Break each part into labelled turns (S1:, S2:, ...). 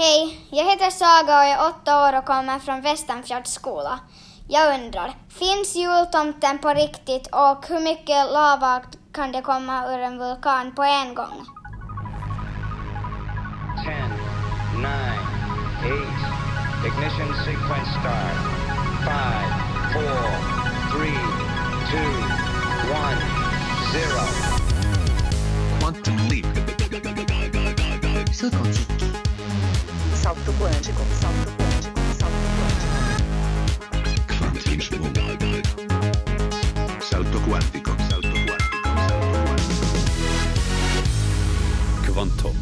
S1: Hej, jag heter Saga och är åtta år och kommer från Västanfjords skola. Jag undrar, finns jultomten på riktigt och hur mycket lava kan det komma ur en vulkan på en gång?
S2: 10, 9, 8, ignition sequence start. 5, 4, 3, 2, 1, 0.
S3: Quantum leap.
S4: Quântico. Salto quântico. Salto quântico. Salto quântico.
S3: Kvantismo. Salto quântico, Salto quântico, Salto quântico.
S5: Kvantum,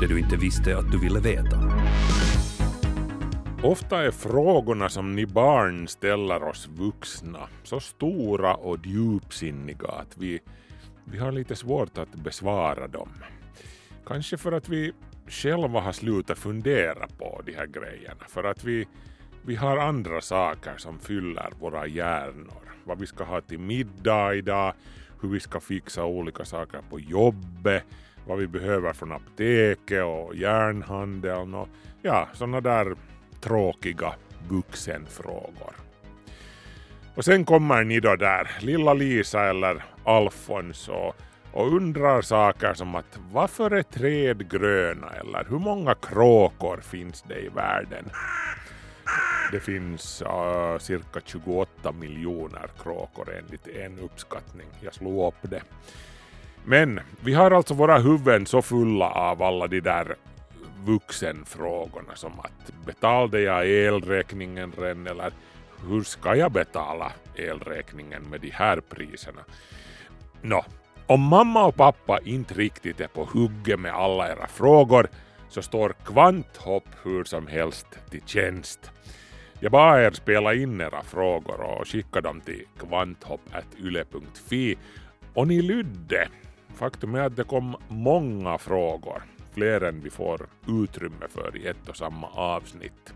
S5: det du inte visste att du ville veta.
S6: Ofta är frågorna som ni barn ställer oss vuxna så stora och djupsinniga att vi, vi har lite svårt att besvara dem. Kanske för att vi själva har slutat fundera på de här grejerna. För att vi, vi har andra saker som fyller våra hjärnor. Vad vi ska ha till middag idag, hur vi ska fixa olika saker på jobbet, vad vi behöver från apoteket och järnhandeln och ja, sådana där tråkiga vuxenfrågor. Och sen kommer ni då där, lilla Lisa eller Alfons och, och undrar saker som att varför är träd gröna eller hur många kråkor finns det i världen? Det finns uh, cirka 28 miljoner kråkor enligt en uppskattning. Jag slog upp det. Men vi har alltså våra huvuden så fulla av alla de där vuxenfrågorna som att betalade jag elräkningen redan eller hur ska jag betala elräkningen med de här priserna? Nå, om mamma och pappa inte riktigt är på hugget med alla era frågor så står Kvanthopp hur som helst till tjänst. Jag bad er spela in era frågor och skicka dem till kvanthopp.yle.fi och ni lydde. Faktum är att det kom många frågor, fler än vi får utrymme för i ett och samma avsnitt.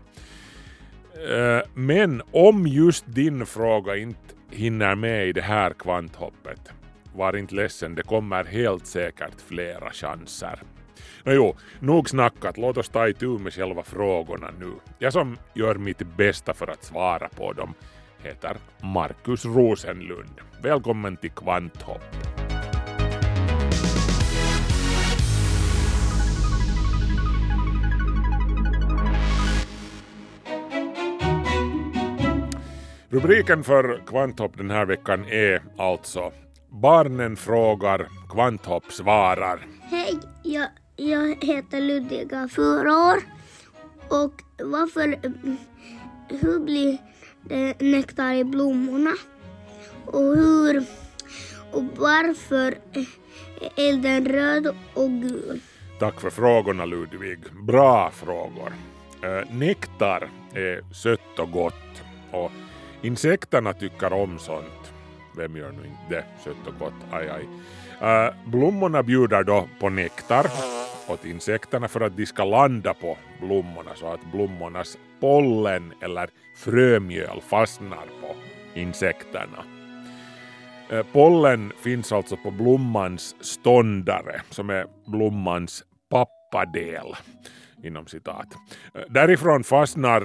S6: Eh, men om just din fråga inte hinner med i det här kvanthoppet, var inte ledsen, det kommer helt säkert flera chanser. Nå jo, nog snackat, låt oss ta itu med själva frågorna nu. Jag som gör mitt bästa för att svara på dem heter Markus Rosenlund. Välkommen till Kvanthopp. Rubriken för Kvanthopp den här veckan är alltså Barnen frågar, Kvanthopp svarar.
S7: Hej, jag, jag heter Ludvika, fyra år. Och varför, hur blir det nektar i blommorna? Och hur, och varför är elden röd och gul?
S6: Tack för frågorna Ludvig. Bra frågor. Eh, nektar är sött och gott och insekterna tycker om sånt. Vem gör nu inte det? Sött och gott, aj aj. Eh, blommorna bjuder då på nektar åt insekterna för att de ska landa på blommorna så att blommornas pollen eller frömjöl fastnar på insekterna. Äh, pollen finns alltså på blommans ståndare som är blommans pappadel inom citat. Äh, därifrån fastnar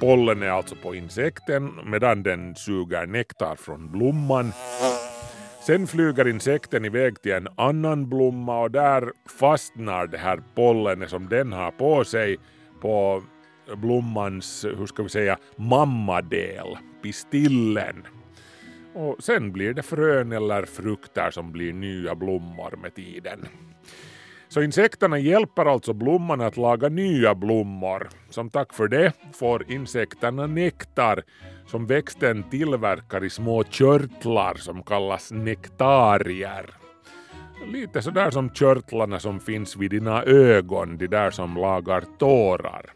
S6: pollen är alltså på insekten medan den suger nektar från blomman. Sen flyger insekten iväg till en annan blomma och där fastnar det här pollenet som den har på sig på blommans, hur ska vi säga, mammadel, pistillen. Och sen blir det frön eller frukter som blir nya blommor med tiden. Så insekterna hjälper alltså blomman att laga nya blommor. Som tack för det får insekterna nektar som växten tillverkar i små körtlar som kallas nektarier. Lite sådär som körtlarna som finns vid dina ögon, de där som lagar tårar.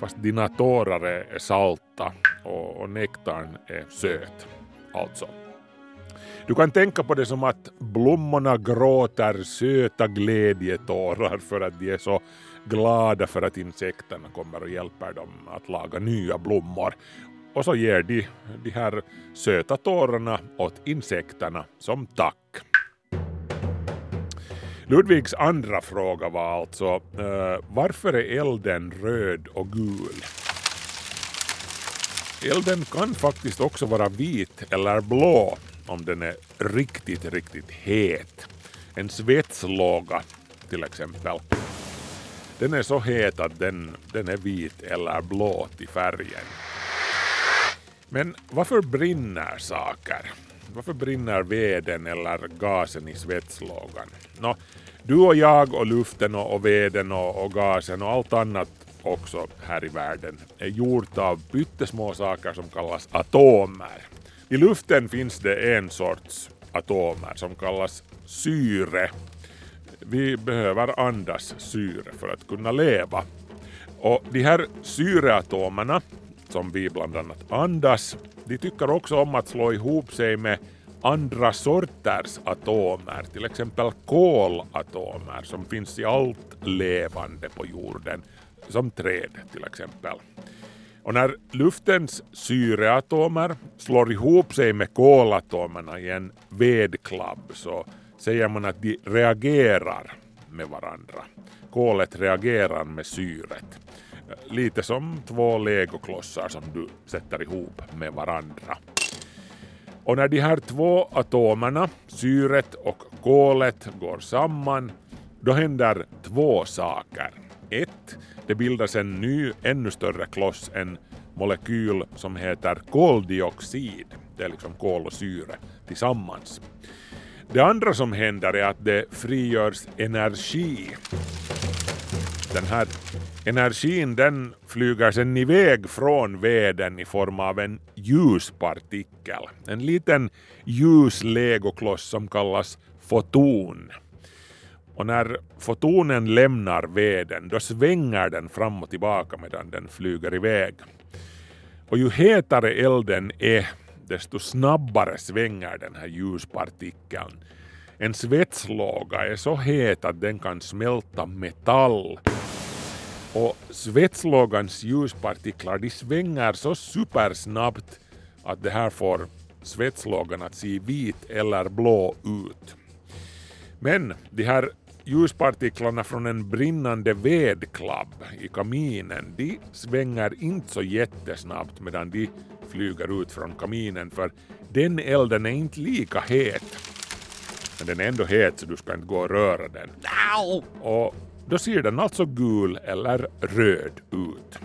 S6: Fast dina tårar är salta och, och nektarn är söt. Alltså. Du kan tänka på det som att blommorna gråter söta glädjetårar för att de är så glada för att insekterna kommer och hjälper dem att laga nya blommor. Och så ger de de här söta tårarna åt insekterna som tack. Ludvigs andra fråga var alltså uh, varför är elden röd och gul? Elden kan faktiskt också vara vit eller blå om den är riktigt, riktigt het. En svetslåga till exempel. Den är så het att den, den är vit eller blå till färgen. Men varför brinner saker? Varför brinner veden eller gasen i svetslågan? Nå, du och jag och luften och, och veden och, och gasen och allt annat också här i världen är gjort av pyttesmå saker som kallas atomer. I luften finns det en sorts atomer som kallas syre. Vi behöver andas syre för att kunna leva. Och de här syreatomerna som vi bland annat andas, de tycker också om att slå ihop sig med andra sorters atomer, till exempel kolatomer som finns i allt levande på jorden, som träd till exempel. Och när luftens syreatomer slår ihop sig med kolatomerna i en vedklabb så säger man att de reagerar med varandra. Kolet reagerar med syret. Lite som två legoklossar som du sätter ihop med varandra. Och när de här två atomerna, syret och kolet, går samman, då händer två saker. Ett, det bildas en ny, ännu större kloss, en molekyl som heter koldioxid. Det är liksom kol och syre tillsammans. Det andra som händer är att det frigörs energi. Den här energin den flyger sen iväg från veden i form av en ljuspartikel. En liten ljus legokloss som kallas foton. Och när fotonen lämnar veden då svänger den fram och tillbaka medan den flyger iväg. Och ju hetare elden är desto snabbare svänger den här ljuspartikeln. En svetslåga är så het att den kan smälta metall. Och svetslågans ljuspartiklar de svänger så supersnabbt att det här får svetslågan att se vit eller blå ut. Men de här ljuspartiklarna från en brinnande vedklabb i kaminen, de svänger inte så jättesnabbt medan de flyger ut från kaminen för den elden är inte lika het. Men den är ändå het så du ska inte gå och röra den. Och då ser den alltså gul eller röd ut.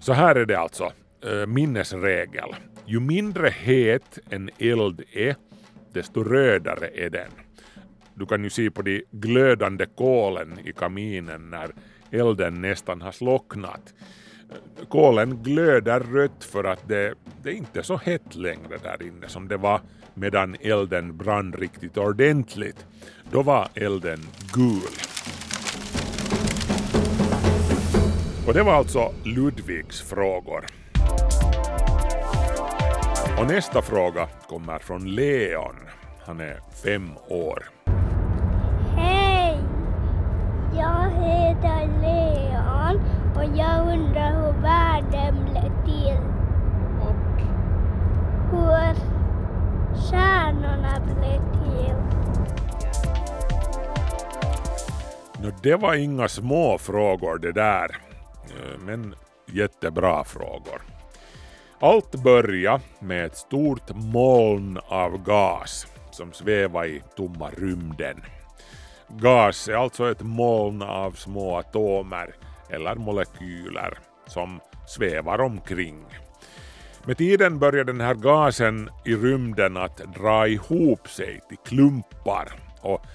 S6: Så här är det alltså, äh, minnesregel. Ju mindre het en eld är, desto rödare är den. Du kan ju se på de glödande kolen i kaminen när elden nästan har slocknat. Kolen glöder rött för att det, det är inte är så hett längre där inne som det var medan elden brann riktigt ordentligt. Då var elden gul. Och det var alltså Ludvigs frågor. Och nästa fråga kommer från Leon. Han är fem år.
S7: Hej! Jag heter Leon och jag undrar hur världen blev till och hur stjärnorna blev till.
S6: Nå, det var inga små frågor det där, Eh, men jättebra frågor. Allt började med ett stort moln av gas som svävar i tomma rymden. Gas är alltså ett moln av små atomer eller molekyler som svävar omkring. Med tiden börjar den här gasen i rymden att dra ihop sig till klumpar och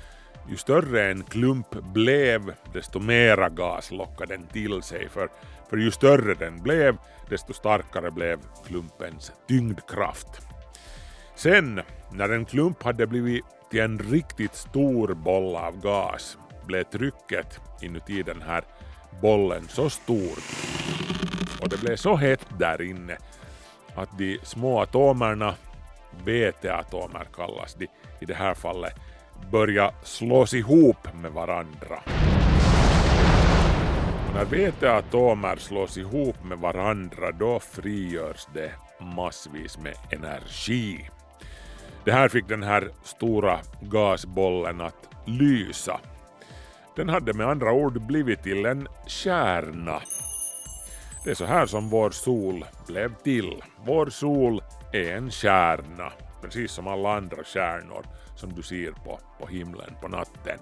S6: ju större en klump blev desto mera gas lockade den till sig för, för ju större den blev desto starkare blev klumpens tyngdkraft. Sen när en klump hade blivit till en riktigt stor boll av gas blev trycket inuti den här bollen så stort och det blev så hett där inne att de små atomerna, veteatomer kallas de i det här fallet, börja slås ihop med varandra. Och när veteatomer slås ihop med varandra då frigörs det massvis med energi. Det här fick den här stora gasbollen att lysa. Den hade med andra ord blivit till en kärna. Det är så här som vår sol blev till. Vår sol är en kärna, precis som alla andra stjärnor som du ser på, på himlen på natten.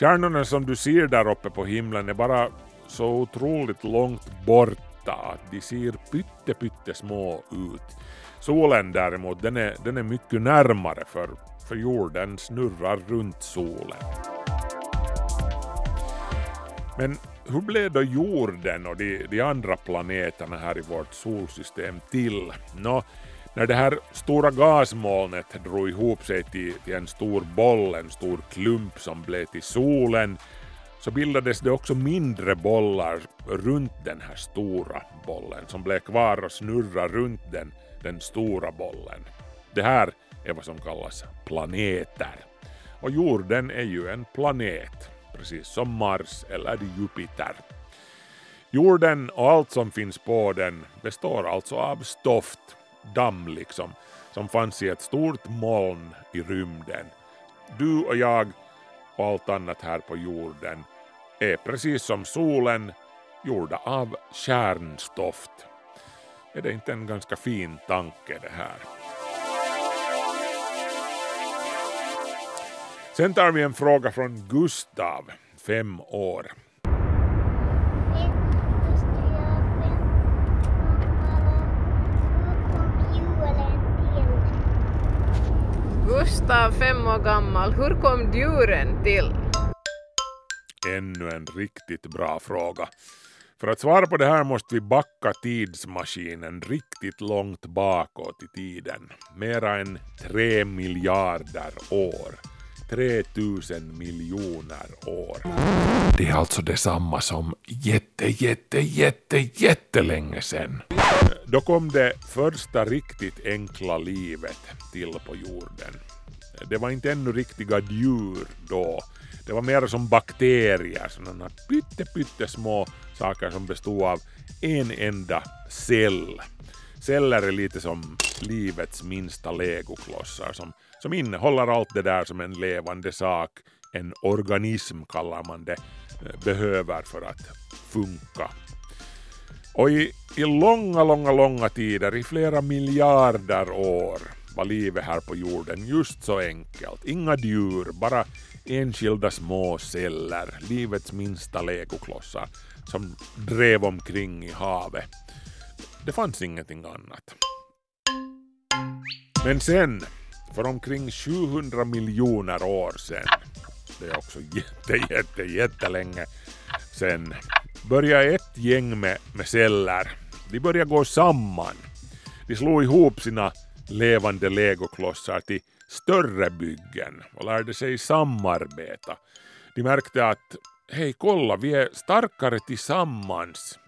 S6: Stjärnorna som du ser där uppe på himlen är bara så otroligt långt borta att de ser pytte, ut. Solen däremot, den är, den är mycket närmare för, för jorden snurrar runt solen. Men hur blev då jorden och de, de andra planeterna här i vårt solsystem till? Nå, när det här stora gasmolnet drog ihop sig till, till en stor boll, en stor klump som blev till solen, så bildades det också mindre bollar runt den här stora bollen som blev kvar och snurrade runt den, den stora bollen. Det här är vad som kallas planeter. Och jorden är ju en planet, precis som Mars eller Jupiter. Jorden och allt som finns på den består alltså av stoft, damm liksom, som fanns i ett stort moln i rymden. Du och jag och allt annat här på jorden är precis som solen gjorda av kärnstoft. Är det inte en ganska fin tanke det här? Sen tar vi en fråga från Gustav, fem år.
S8: Gustav, fem år gammal, hur kom djuren till?
S6: Ännu en riktigt bra fråga. För att svara på det här måste vi backa tidsmaskinen riktigt långt bakåt i tiden. Mera än tre miljarder år. 3000 miljoner år. Det är alltså detsamma som jätte, jätte, jätte, jättelänge sedan. Då kom det första riktigt enkla livet till på jorden. Det var inte ännu riktiga djur då. Det var mer som bakterier, sådana pytte, saker som bestod av en enda cell. Celler är lite som livets minsta legoklossar som, som innehåller allt det där som en levande sak, en organism kallar man det, eh, behöver för att funka. Och i, i långa, långa, långa tider, i flera miljarder år, var livet här på jorden just så enkelt. Inga djur, bara enskilda små celler, livets minsta legoklossar, som drev omkring i havet. Det fanns ingenting annat. Men sen, för omkring 700 miljoner år sedan, det är också jätte, jätte, jättelänge sen, började ett gäng med, med celler, de började gå samman. De slog ihop sina levande legoklossar till större byggen och lärde sig samarbeta. De märkte att hej kolla, vi är starkare tillsammans.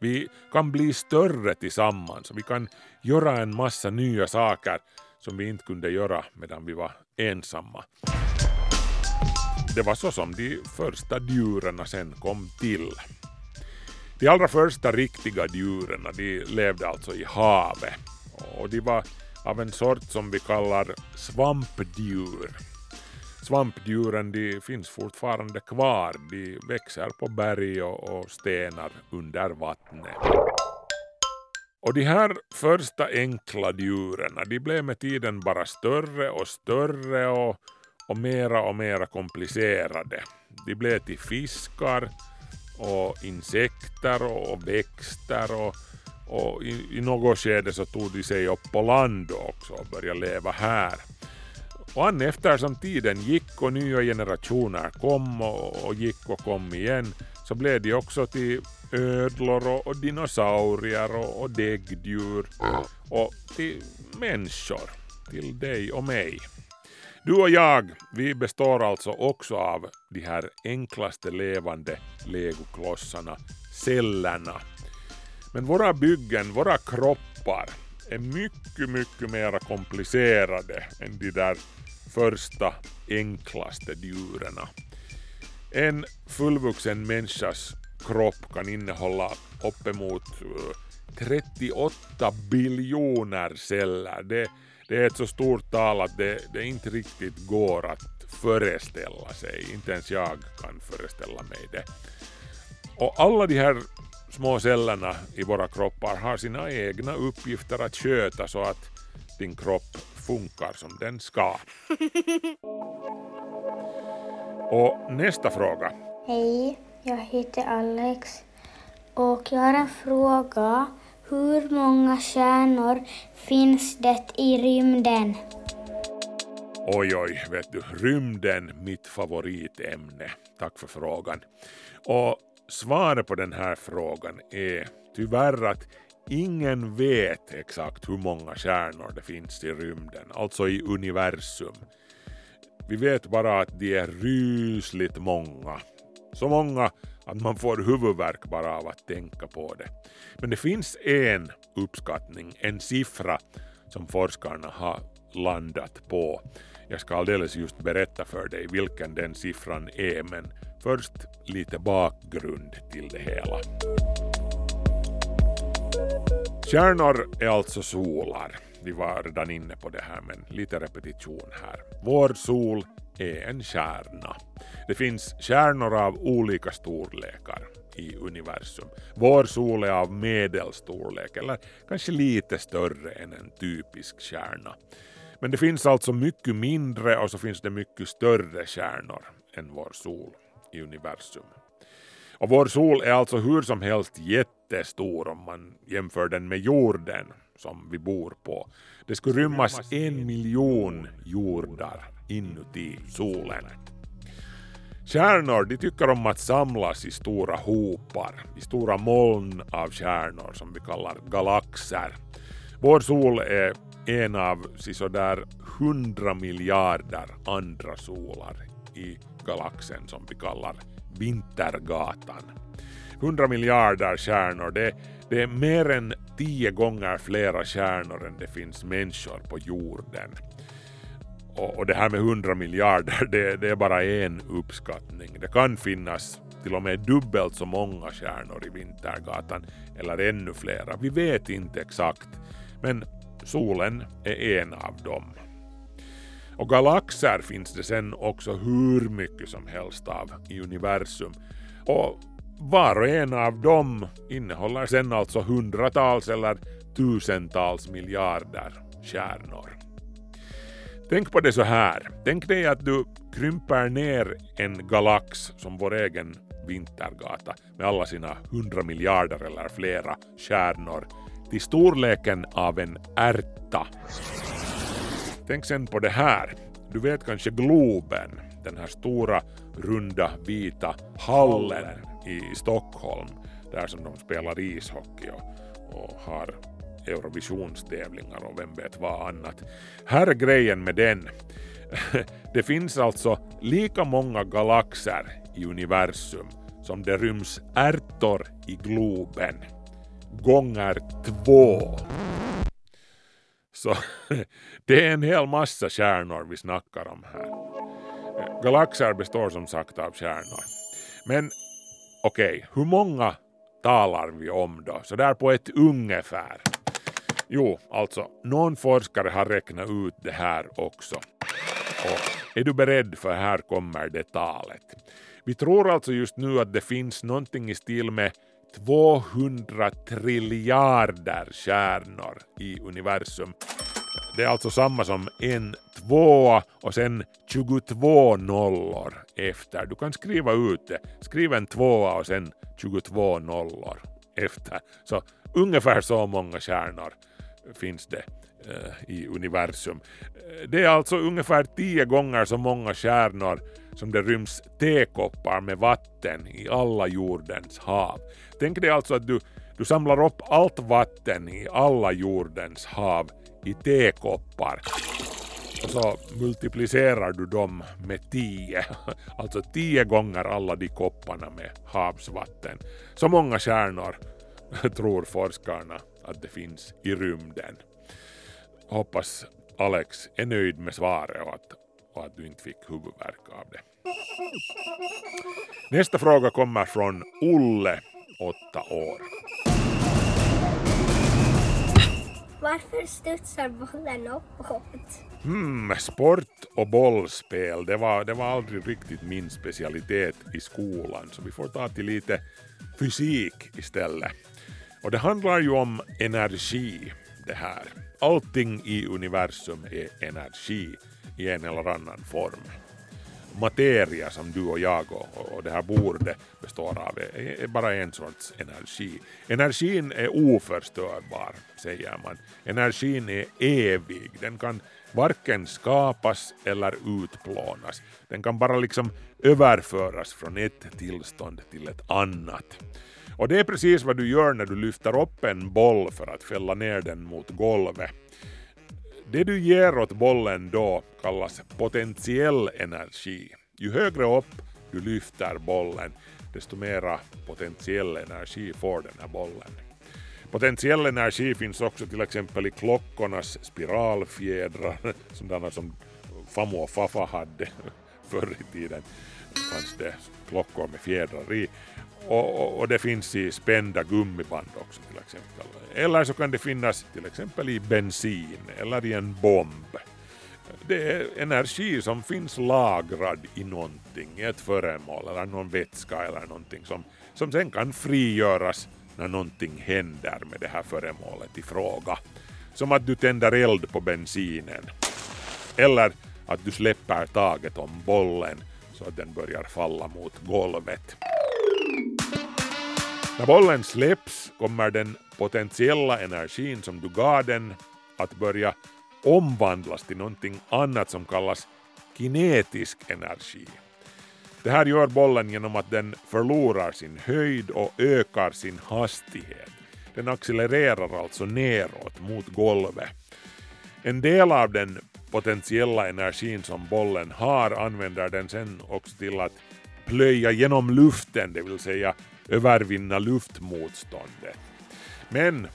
S6: Vi kan bli större tillsammans och vi kan göra en massa nya saker som vi inte kunde göra medan vi var ensamma. Det var så som de första djuren sen kom till. De allra första riktiga djuren de levde alltså i havet och de var av en sort som vi kallar svampdjur. Svampdjuren de finns fortfarande kvar, de växer på berg och, stenar under vattnet. Och de här första enkla djuren de blev med tiden bara större och större och, och mera och mera komplicerade. De blev till fiskar och insekter och växter och, och i, i något skede så tog de sig upp på land också och började leva här. Och an eftersom tiden gick och nya generationer kom och, och gick och kom igen så blev de också till ödlor och, och dinosaurier och, och däggdjur och till människor, till dig och mig. Du och jag, vi består alltså också av de här enklaste levande legoklossarna, cellerna. Men våra byggen, våra kroppar är mycket, mycket mer komplicerade än de där första enklaste djuren. En fullvuxen människas kropp kan innehålla uppemot eh, 38 biljoner celler. Det, Det är ett så stort tal att det, det inte riktigt går att föreställa sig. Inte ens jag kan föreställa mig det. Och alla de här små cellerna i våra kroppar har sina egna uppgifter att sköta så att din kropp funkar som den ska. Och nästa fråga.
S7: Hej, jag heter Alex och jag har en fråga. Hur många stjärnor finns det i rymden?
S6: Oj, oj, vet du, rymden, mitt favoritämne. Tack för frågan. Och svaret på den här frågan är tyvärr att ingen vet exakt hur många stjärnor det finns i rymden, alltså i universum. Vi vet bara att de är rysligt många. Så många att man får huvudvärk bara av att tänka på det. Men det finns en uppskattning, en siffra som forskarna har landat på. Jag ska alldeles just berätta för dig vilken den siffran är men först lite bakgrund till det hela. Stjärnor är alltså solar. Vi var redan inne på det här men lite repetition här. Vår sol är en stjärna. Det finns stjärnor av olika storlekar i universum. Vår sol är av medelstorlek eller kanske lite större än en typisk stjärna. Men det finns alltså mycket mindre och så finns det mycket större stjärnor än vår sol i universum. Och vår sol är alltså hur som helst jättestor om man jämför den med jorden som vi bor på. Det skulle rymmas en miljon jordar inuti solen. Stjärnor de tycker om att samlas i stora hopar, i stora moln av stjärnor som vi kallar galaxer. Vår sol är en av sådär hundra miljarder andra solar i galaxen som vi kallar Vintergatan. 100 miljarder stjärnor, det, det är mer än tio gånger flera stjärnor än det finns människor på jorden. Och, och det här med 100 miljarder, det, det är bara en uppskattning. Det kan finnas till och med dubbelt så många stjärnor i Vintergatan, eller ännu flera. Vi vet inte exakt, men solen är en av dem. Och galaxer finns det sen också hur mycket som helst av i universum. Och var och en av dem innehåller sen alltså hundratals eller tusentals miljarder stjärnor. Tänk på det så här. Tänk dig att du krymper ner en galax som vår egen Vintergata med alla sina hundra miljarder eller flera stjärnor till storleken av en ärta. Tänk sen på det här. Du vet kanske Globen, den här stora runda vita hallen i Stockholm där som de spelar ishockey och, och har Eurovisionstävlingar och vem vet vad annat. Här är grejen med den. Det finns alltså lika många galaxer i universum som det ryms ärtor i Globen. Gånger två. Så det är en hel massa stjärnor vi snackar om här. Galaxer består som sagt av stjärnor. Men okej, okay, hur många talar vi om då? Så där på ett ungefär. Jo, alltså, någon forskare har räknat ut det här också. Och är du beredd för här kommer det talet. Vi tror alltså just nu att det finns någonting i stil med 200 triljarder stjärnor i universum. Det är alltså samma som en tvåa och sen 22 nollor efter. Du kan skriva ut det. Skriv en tvåa och sen 22 nollor efter. Så ungefär så många stjärnor finns det eh, i universum. Eh, det är alltså ungefär tio gånger så många stjärnor som det ryms tekoppar med vatten i alla jordens hav. Tänk dig alltså att du, du samlar upp allt vatten i alla jordens hav i tekoppar och så multiplicerar du dem med tio, alltså tio gånger alla de kopparna med havsvatten. Så många stjärnor tror forskarna att det finns i rymden. Hoppas Alex är nöjd med svaret och att, och att du inte fick huvudvärk av det. Nästa fråga kommer från Olle, åtta år.
S7: Varför studsar bollen uppåt?
S6: Hmm, sport och bollspel, det var, det var aldrig riktigt min specialitet i skolan, så vi får ta till lite fysik istället. Och det handlar ju om energi, det här. Allting i universum är energi i en eller annan form. Materia som du och jag och, och det här bordet består av är, är bara en sorts energi. Energin är oförstörbar, säger man. Energin är evig, den kan varken skapas eller utplånas. Den kan bara liksom överföras från ett tillstånd till ett annat. Och det är precis vad du gör när du lyfter upp en boll för att fälla ner den mot golvet. Det du ger åt bollen då kallas potentiell energi. Ju högre upp du lyfter bollen, desto mera potentiell energi får den här bollen. Potentiell energi finns också till exempel i klockornas spiralfjädrar, sådana som Famo och Fafa hade förr i tiden. fanns det klockor med fjädrar i. Och, och, och det finns i spända gummiband också till exempel. Eller så kan det finnas till exempel i bensin eller i en bomb. Det är energi som finns lagrad i någonting, i ett föremål eller någon vätska eller någonting som, som sen kan frigöras när någonting händer med det här föremålet i fråga. Som att du tänder eld på bensinen. Eller att du släpper taget om bollen så att den börjar falla mot golvet. När bollen släpps kommer den potentiella energin som du gav den att börja omvandlas till någonting annat som kallas kinetisk energi. Det här gör bollen genom att den förlorar sin höjd och ökar sin hastighet. Den accelererar alltså neråt mot golvet. En del av den potentiella energin som bollen har använder den sen också till att plöja genom luften, det vill säga övervinna luftmotståndet. Men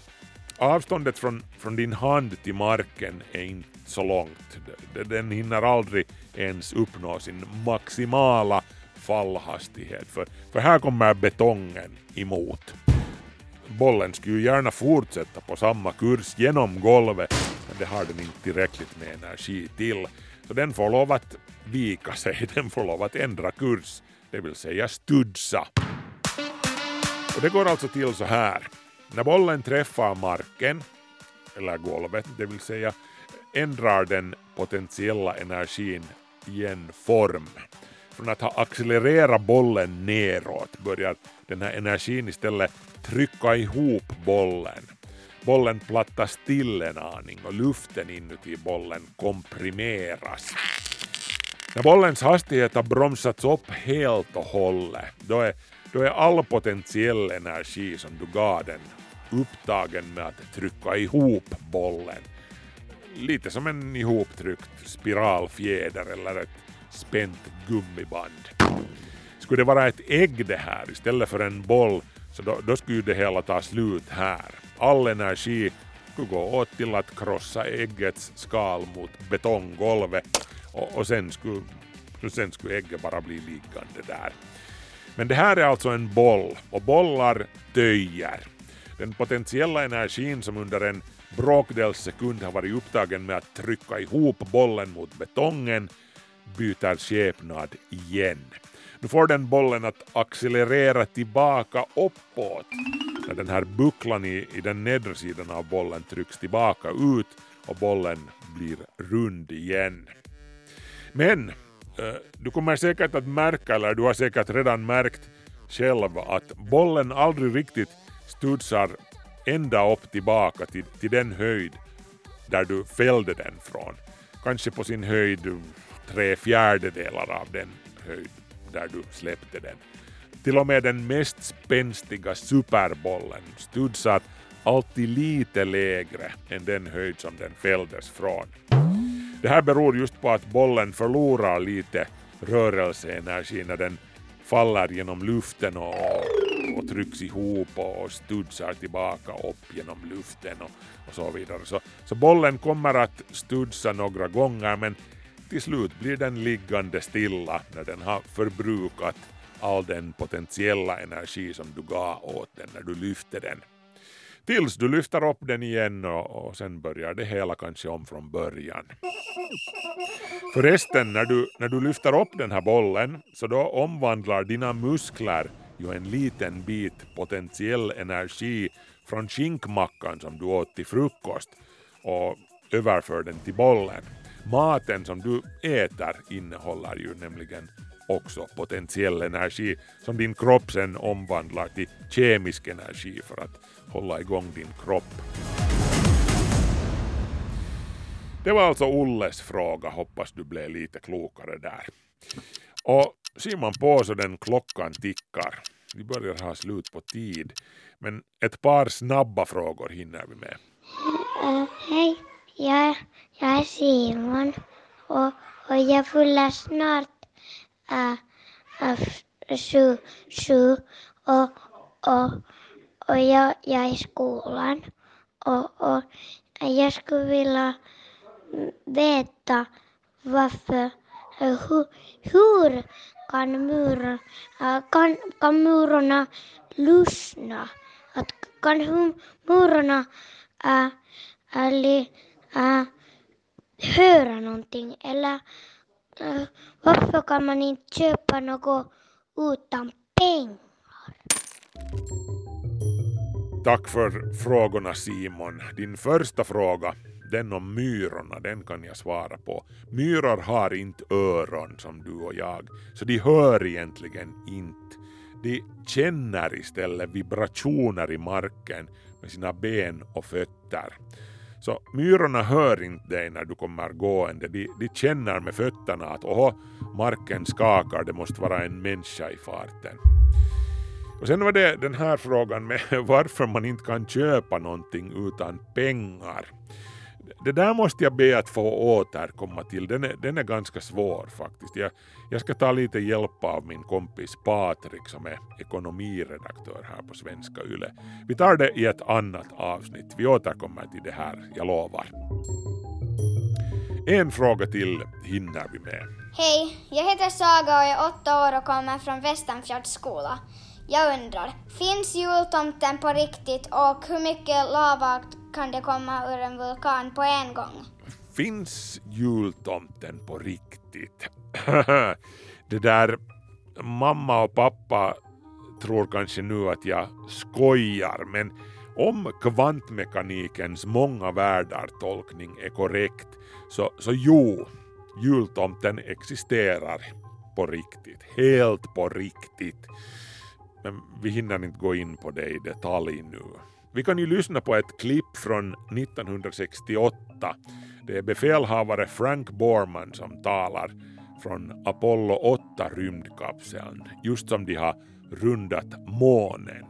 S6: avståndet från, från din hand till marken är inte så långt. Den hinner aldrig ens uppnå sin maximala fallhastighet för, för här kommer betongen emot. Bollen skulle ju gärna fortsätta på samma kurs genom golvet men det har den inte tillräckligt med energi till. Så den får lov att vika sig, den får lov att ändra kurs, det vill säga studsa. Och det går alltså till så här. När bollen träffar marken, eller golvet, det vill säga ändrar den potentiella energin i en form. Från att ha accelererat bollen neråt börjar den här energin istället trycka ihop bollen. Bollen plattas till en aning och luften inuti bollen komprimeras. När bollens hastighet har bromsats upp helt och hållet, då är, då är all potentiell energi som du gav den upptagen med att trycka ihop bollen. Lite som en ihoptryckt spiralfjäder eller ett spänt gummiband. Skulle det vara ett ägg det här istället för en boll så då, då skulle det hela ta slut här. All energi skulle gå åt till att krossa äggets skal mot betonggolvet och, och sen, skulle, sen skulle ägget bara bli liggande där. Men det här är alltså en boll och bollar töjer. Den potentiella energin som under en bråkdels sekund har varit upptagen med att trycka ihop bollen mot betongen byter skepnad igen. Nu får den bollen att accelerera tillbaka uppåt när den här bucklan i, i den nedre sidan av bollen trycks tillbaka ut och bollen blir rund igen. Men du kommer säkert att märka, eller du har säkert redan märkt själv, att bollen aldrig riktigt studsar ända upp tillbaka till, till den höjd där du fällde den från. Kanske på sin höjd tre fjärdedelar av den höjd där du släppte den. Till och med den mest spänstiga superbollen studsar alltid lite lägre än den höjd som den fälldes från. Det här beror just på att bollen förlorar lite rörelseenergi när den faller genom luften och, och trycks ihop och studsar tillbaka upp genom luften och, och så vidare. Så, så bollen kommer att studsa några gånger men till slut blir den liggande stilla när den har förbrukat all den potentiella energi som du gav åt den när du lyfte den. Tills du lyfter upp den igen och, och sen börjar det hela kanske om från början. Förresten, när du, när du lyfter upp den här bollen så då omvandlar dina muskler ju en liten bit potentiell energi från skinkmackan som du åt till frukost och överför den till bollen. Maten som du äter innehåller ju nämligen också potentiell energi som din kropp sen omvandlar till kemisk energi för att hålla igång din kropp. Det var alltså Olles fråga, hoppas du blev lite klokare där. Och ser man på så den klockan tickar. Vi börjar ha slut på tid. Men ett par snabba frågor hinner vi med.
S7: Uh, hej, jag, jag är Simon och, och jag fyller snart uh, uh, sju, sju och, och, och jag, jag är i skolan och, och jag skulle vilja veta varför, hur, hur kan, mur, kan, kan murarna lyssna? Att kan hu- murarna äh, äh, li, äh, höra någonting? Eller äh, varför kan man inte köpa något utan pengar?
S6: Tack för frågorna Simon. Din första fråga, den om myrorna, den kan jag svara på. Myror har inte öron som du och jag, så de hör egentligen inte. De känner istället vibrationer i marken med sina ben och fötter. Så myrorna hör inte dig när du kommer gående, de, de känner med fötterna att oho, marken skakar, det måste vara en människa i farten. Och sen var det den här frågan med varför man inte kan köpa någonting utan pengar. Det där måste jag be att få återkomma till, den är, den är ganska svår faktiskt. Jag, jag ska ta lite hjälp av min kompis Patrik som är ekonomiredaktör här på Svenska Yle. Vi tar det i ett annat avsnitt, vi återkommer till det här, jag lovar. En fråga till hinner vi med.
S1: Hej, jag heter Saga och är åtta år och kommer från Västanfjords skola. Jag undrar, finns jultomten på riktigt och hur mycket lava kan det komma ur en vulkan på en gång?
S6: Finns jultomten på riktigt? det där, mamma och pappa tror kanske nu att jag skojar, men om kvantmekanikens många världar tolkning är korrekt, så, så jo, jultomten existerar på riktigt, helt på riktigt. Men vi hinner inte gå in på det i detalj nu. Vi kan ju lyssna på ett klipp från 1968. Det är befälhavare Frank Borman som talar från Apollo 8 rymdkapseln, just som de har rundat månen.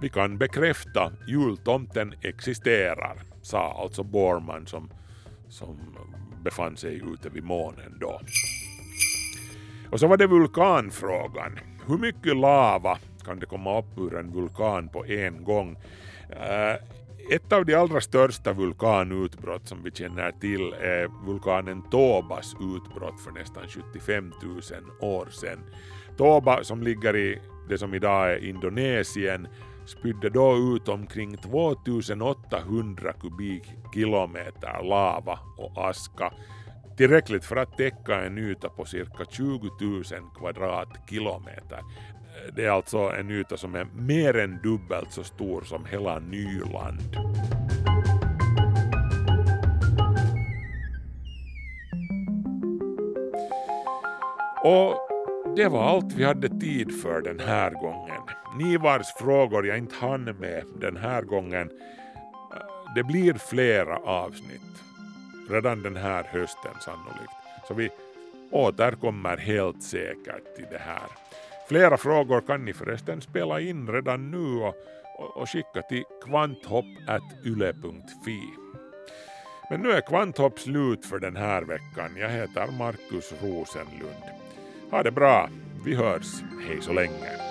S6: Vi kan bekräfta jultomten existerar, sa alltså Borman som, som befann sig ute vid månen då. Och så var det vulkanfrågan. Hur mycket lava kan det komma upp ur en vulkan på en gång? Eh, ett av de allra största vulkanutbrott som vi känner till är vulkanen Tobas utbrott för nästan 75 000 år sedan. Toba som ligger i det som idag är Indonesien spydde då ut omkring 2800 kubikkilometer lava och aska tillräckligt för att täcka en yta på cirka 20 000 kvadratkilometer. Det är alltså en yta som är mer än dubbelt så stor som hela Nyland. Och det var allt vi hade tid för den här gången. Ni vars frågor jag inte hann med den här gången, det blir flera avsnitt redan den här hösten sannolikt. Så vi återkommer helt säkert till det här. Flera frågor kan ni förresten spela in redan nu och, och, och skicka till kvanthopp.yle.fi. Men nu är Kvanthopp slut för den här veckan. Jag heter Markus Rosenlund. Ha det bra, vi hörs, hej så länge.